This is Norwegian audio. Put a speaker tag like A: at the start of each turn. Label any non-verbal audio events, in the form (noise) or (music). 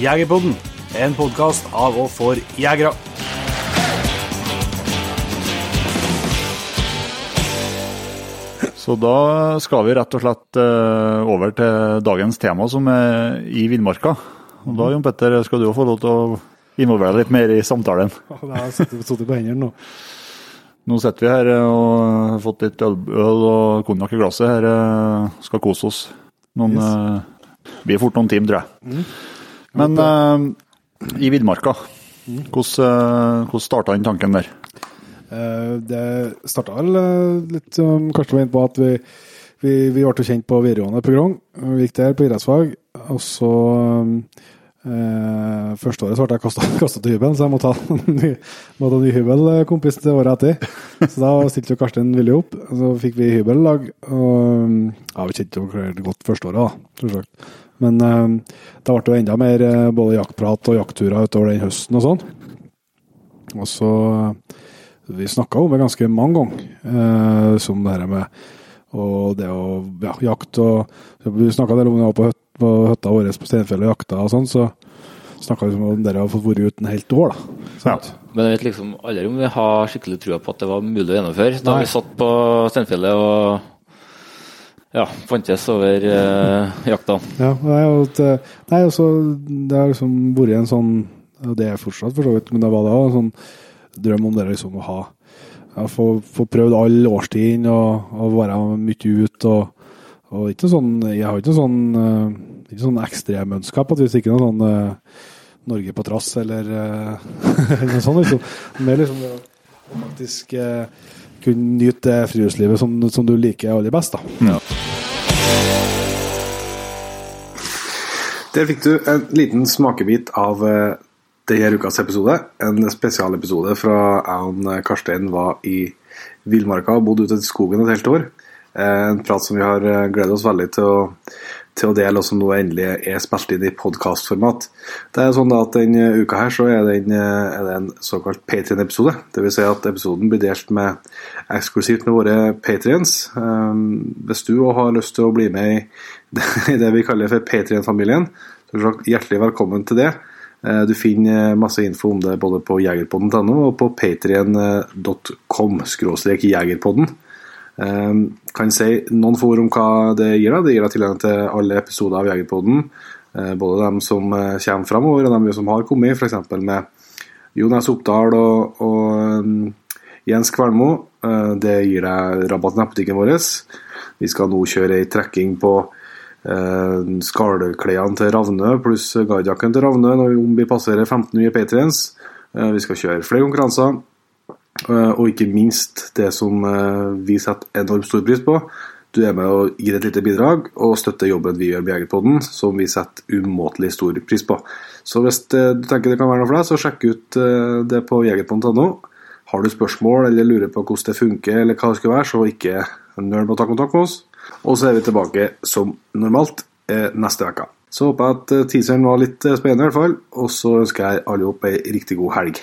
A: Jegerpodden, en podkast av og for jegere.
B: Så da skal vi rett og slett eh, over til dagens tema, som er i villmarka. Og da, Jon Petter, skal du jo få lov til å involvere deg litt mer i samtalen.
C: Jeg har sittet på hendene nå.
B: Nå sitter vi her og har fått litt øl, og konjakk i glasset her. eh, Skal kose oss. Noen, Vi blir fort noen timer, tror jeg. Men uh, i villmarka, hvordan, eh, hvordan starta den tanken der?
C: Eh, Det starta vel litt som Karsten var inne på, at vi, vi, vi ble kjent på videregående på Grong. Vi gikk der på idrettsfag, og så eh, Første året så ble jeg kasta (laughs) til hybelen, så jeg måtte ha en ny, måtte ny hybelkompis til året etter. Så da stilte jo Karsten villig opp, så fikk vi hybellag. Og ja, vi kjente jo godt første året, da, selvsagt. Men eh, det ble jo enda mer eh, både jaktprat og jaktturer utover den høsten og sånn. Og så Vi snakka om det ganske mange ganger, eh, som det her med og det å ja, jakte og Vi snakka om det på, høt, på høtta vår på Steinfjellet og jakta og sånn, så snakka vi om det å ha fått vært ute en helt år, da. Ja.
D: Men jeg vet liksom aldri om vi har skikkelig trua på at det var mulig å gjennomføre. Da
C: Nei.
D: vi satt på Steinfjellet og ja, fantes over eh, jakta.
C: Ja, nei, og at, nei, også, det har liksom vært en sånn og Det er fortsatt, for så vidt, men det var da en sånn drøm om det liksom å ha ja, få, få prøvd all årstiden og, og være mye ute. Og, og ikke sånn, jeg har ikke noe sånn, uh, ikke sånn ekstremønskap, at hvis ikke noe sånn uh, Norge på trass eller (laughs) uh, noe sånt. Liksom. Mer liksom det å faktisk uh, kunne nyte det friluftslivet som, som du liker aller best. da.
E: Der fikk du en liten smakebit av eh, denne ukas episode. En spesialepisode fra jeg og Karstein var i villmarka og bodde ute i skogen et helt år. Eh, En prat som vi har eh, gledet oss veldig til å, til å dele, og som nå endelig er spilt inn i podkastformat. Det er sånn at Denne uka her så er, den, eh, er det en såkalt Patrion-episode. Dvs. Si at episoden blir delt med eksklusivt med våre patrions. Hvis du òg har lyst til å bli med i (laughs) det, det vi kaller for Patrion-familien, så er hjertelig velkommen til det. Du finner masse info om det både på jegerpodden.no og på skråstrek jegerpodden. Eh, Kan si noen få ord om hva det gir deg. Det gir deg tilgang til alle episoder av Jegerpoden. eh, Både dem som eh, kommer fremover, og dem som har kommet, f.eks. med Jonas Oppdal og, og um, Jens Kvelmo. Eh, Det gir deg rabatt i nettbutikken vår. Vi skal nå kjøre ei trekking på eh, skallklærne til Ravnø pluss guidejakken til Ravnø når vi, passerer 15 nye patrients. Eh, vi skal kjøre flere konkurranser. Eh, og ikke minst det som eh, vi setter enormt stor pris på. Du er med og gir et lite bidrag og støtter jobben vi gjør med Jegerpodden, som vi setter umåtelig stor pris på. Så hvis eh, du tenker det kan være noe for deg, så sjekk ut det på jegerpodden.no. Har du spørsmål eller lurer på hvordan det funker, eller hva det skal være, så ikke nøl med å ta kontakt med oss. Og så er vi tilbake som normalt neste uke. Så håper jeg at teaseren var litt spennende, i hvert fall. Og så ønsker jeg alle opp ei riktig god helg.